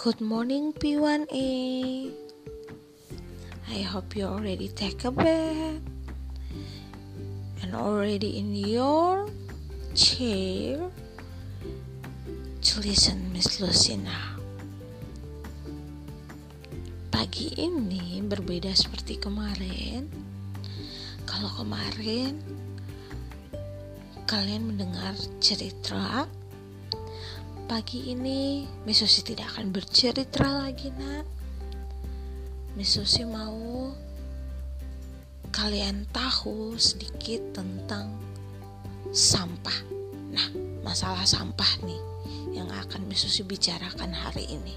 Good morning, P1A. I hope you already take a bath and already in your chair to listen Miss Lucina. Pagi ini berbeda seperti kemarin. Kalau kemarin kalian mendengar cerita Pagi ini Miss Susi tidak akan bercerita lagi nak. Miss Susi mau kalian tahu sedikit tentang sampah. Nah masalah sampah nih yang akan Miss Susi bicarakan hari ini.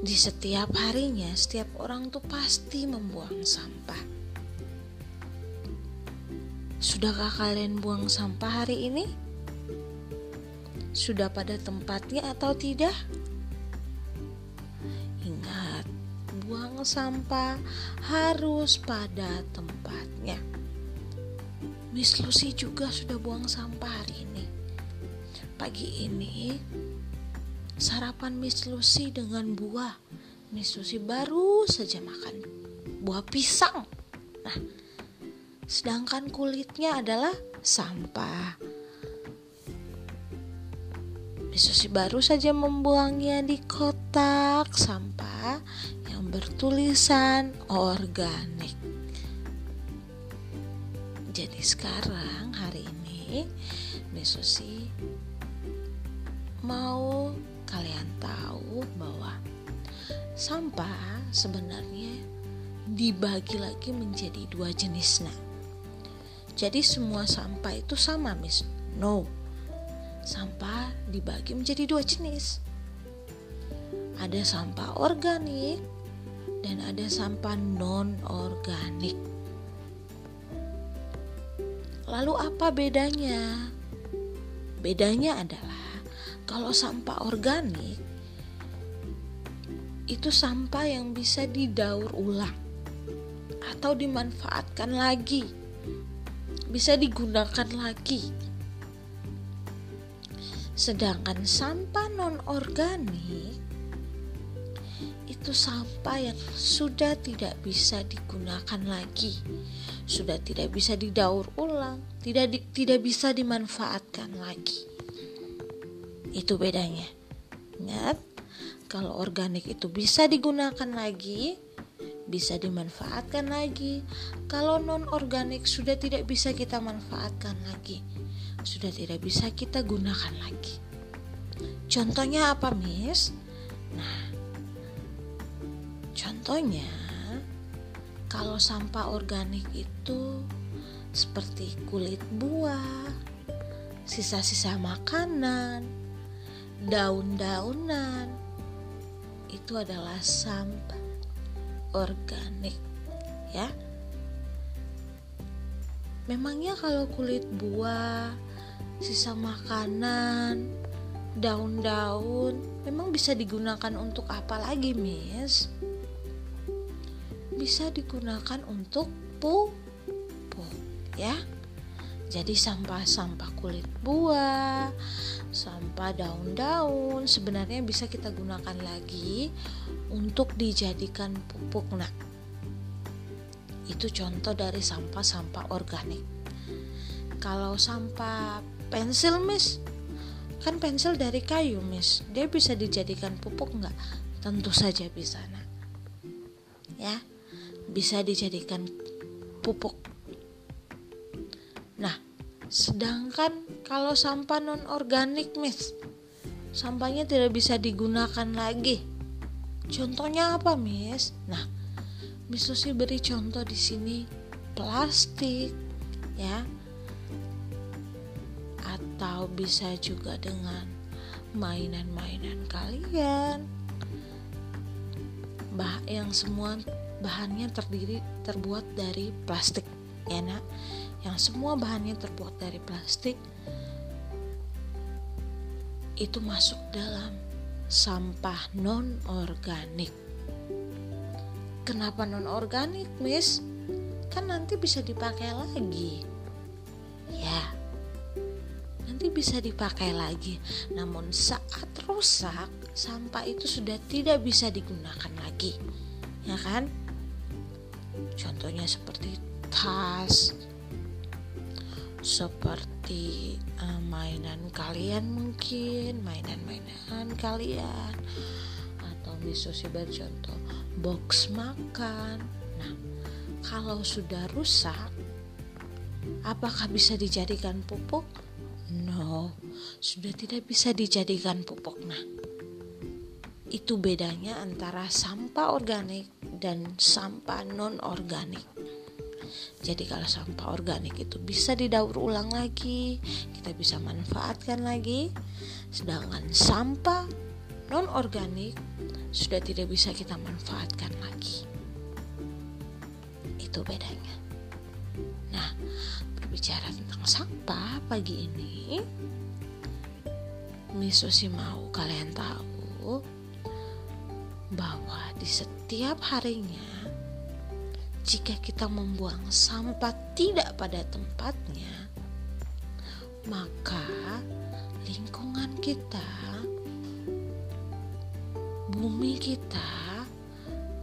Di setiap harinya setiap orang tuh pasti membuang sampah. Sudahkah kalian buang sampah hari ini? Sudah pada tempatnya atau tidak? Ingat, buang sampah harus pada tempatnya. Miss Lucy juga sudah buang sampah hari ini. Pagi ini, sarapan Miss Lucy dengan buah. Miss Lucy baru saja makan buah pisang. Nah, sedangkan kulitnya adalah sampah. Susi baru saja membuangnya di kotak sampah yang bertulisan organik. Jadi sekarang hari ini Miss Susi mau kalian tahu bahwa sampah sebenarnya dibagi lagi menjadi dua jenis nah. Jadi semua sampah itu sama, Miss? No sampah dibagi menjadi dua jenis. Ada sampah organik dan ada sampah non-organik. Lalu apa bedanya? Bedanya adalah kalau sampah organik itu sampah yang bisa didaur ulang atau dimanfaatkan lagi. Bisa digunakan lagi Sedangkan sampah non-organik itu sampah yang sudah tidak bisa digunakan lagi, sudah tidak bisa didaur ulang, tidak di, tidak bisa dimanfaatkan lagi. Itu bedanya. Ingat, kalau organik itu bisa digunakan lagi, bisa dimanfaatkan lagi. Kalau non organik sudah tidak bisa kita manfaatkan lagi sudah tidak bisa kita gunakan lagi. Contohnya apa, Miss? Nah, contohnya kalau sampah organik itu seperti kulit buah, sisa-sisa makanan, daun-daunan, itu adalah sampah organik, ya. Memangnya kalau kulit buah, sisa makanan, daun-daun memang bisa digunakan untuk apa lagi, Miss? Bisa digunakan untuk pupuk, ya. Jadi sampah-sampah kulit buah, sampah daun-daun sebenarnya bisa kita gunakan lagi untuk dijadikan pupuk. Nah, itu contoh dari sampah-sampah organik. Kalau sampah pensil miss. Kan pensil dari kayu miss. Dia bisa dijadikan pupuk nggak? Tentu saja bisa nak. Ya bisa dijadikan pupuk. Nah sedangkan kalau sampah non organik miss sampahnya tidak bisa digunakan lagi. Contohnya apa miss? Nah Miss Susi beri contoh di sini plastik ya atau bisa juga dengan mainan-mainan kalian. Bah yang semua bahannya terdiri terbuat dari plastik ya nak? Yang semua bahannya terbuat dari plastik itu masuk dalam sampah non organik kenapa non organik miss? Kan nanti bisa dipakai lagi. Ya nanti bisa dipakai lagi. Namun saat rusak, sampah itu sudah tidak bisa digunakan lagi. Ya kan? Contohnya seperti tas seperti uh, mainan kalian mungkin mainan-mainan kalian atau misalnya bercontoh box makan. Nah kalau sudah rusak apakah bisa dijadikan pupuk no sudah tidak bisa dijadikan pupuk nah itu bedanya antara sampah organik dan sampah non organik jadi kalau sampah organik itu bisa didaur ulang lagi kita bisa manfaatkan lagi. Sedangkan sampah non organik sudah tidak bisa kita manfaatkan lagi. Itu bedanya. Nah berbicara tentang sampah pagi ini. Miso sih mau kalian tahu bahwa di setiap harinya jika kita membuang sampah tidak pada tempatnya maka lingkungan kita bumi kita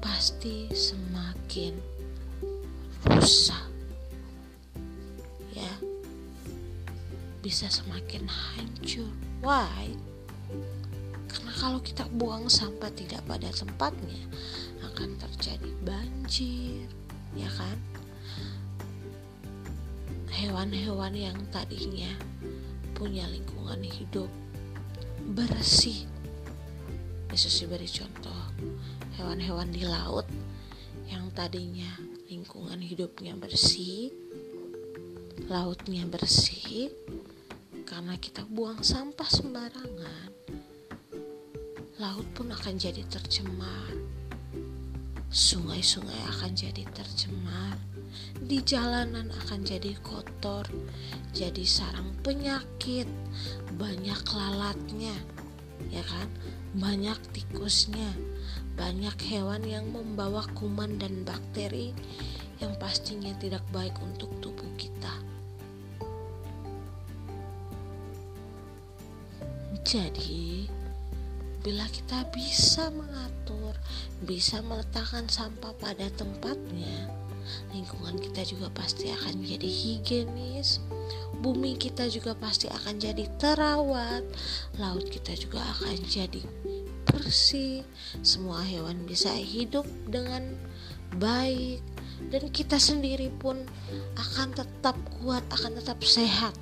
pasti semakin rusak bisa semakin hancur. Why? Karena kalau kita buang sampah tidak pada tempatnya akan terjadi banjir ya kan? Hewan-hewan yang tadinya punya lingkungan hidup bersih. Yesus beri contoh hewan-hewan di laut yang tadinya lingkungan hidupnya bersih lautnya bersih karena kita buang sampah sembarangan laut pun akan jadi tercemar sungai-sungai akan jadi tercemar di jalanan akan jadi kotor jadi sarang penyakit banyak lalatnya ya kan? Banyak tikusnya banyak hewan yang membawa kuman dan bakteri yang pastinya tidak baik untuk tubuh kita Jadi, bila kita bisa mengatur, bisa meletakkan sampah pada tempatnya, lingkungan kita juga pasti akan jadi higienis. Bumi kita juga pasti akan jadi terawat, laut kita juga akan jadi bersih. Semua hewan bisa hidup dengan baik, dan kita sendiri pun akan tetap kuat, akan tetap sehat.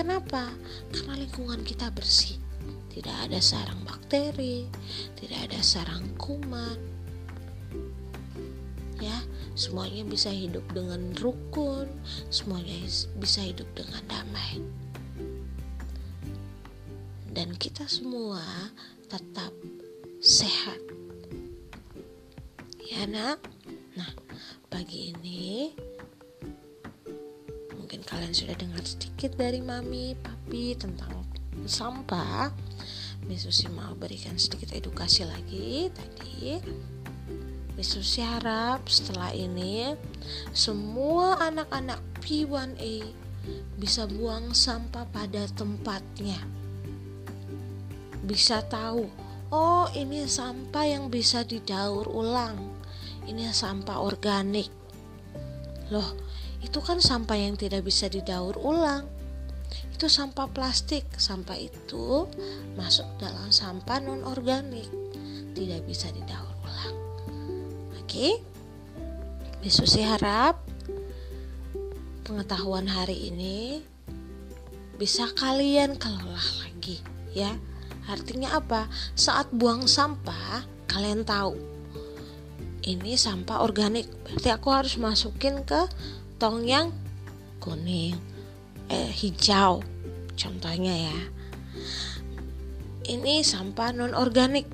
Kenapa? Karena lingkungan kita bersih. Tidak ada sarang bakteri, tidak ada sarang kuman. Ya, semuanya bisa hidup dengan rukun, semuanya bisa hidup dengan damai. Dan kita semua tetap sehat. Ya, Nak. Nah, pagi ini mungkin kalian sudah dengar sedikit dari mami, papi tentang sampah. Misusi mau berikan sedikit edukasi lagi tadi. Misusi harap setelah ini semua anak-anak P1A bisa buang sampah pada tempatnya. Bisa tahu, oh ini sampah yang bisa didaur ulang. Ini sampah organik. Loh, itu kan sampah yang tidak bisa didaur ulang. Itu sampah plastik. Sampah itu masuk dalam sampah non organik tidak bisa didaur ulang. Oke? Besok sih harap pengetahuan hari ini bisa kalian kelola lagi ya. Artinya apa? Saat buang sampah kalian tahu. Ini sampah organik. Berarti aku harus masukin ke tong yang kuning. Eh hijau contohnya ya. Ini sampah non organik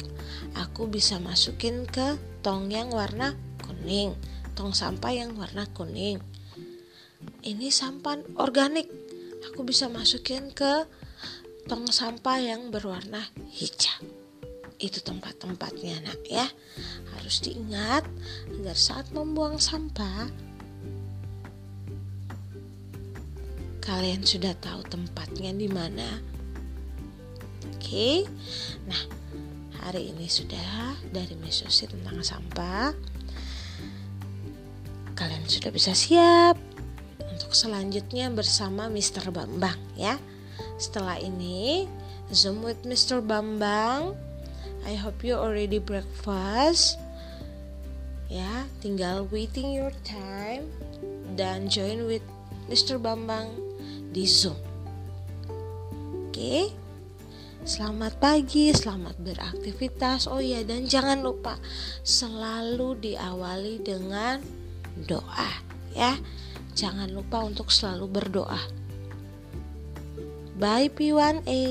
aku bisa masukin ke tong yang warna kuning tong sampah yang warna kuning. Ini sampah organik. Aku bisa masukin ke tong sampah yang berwarna hijau. Itu tempat-tempatnya nak ya. Harus diingat agar saat membuang sampah kalian sudah tahu tempatnya di mana. Oke, nah hari ini sudah dari mesosi tentang sampah kalian sudah bisa siap untuk selanjutnya bersama Mr. Bambang ya setelah ini Zoom with Mr. Bambang I hope you already breakfast ya tinggal waiting your time dan join with Mr. Bambang di Zoom oke? Selamat pagi, selamat beraktivitas. Oh ya, dan jangan lupa selalu diawali dengan doa ya. Jangan lupa untuk selalu berdoa. Bye P1A.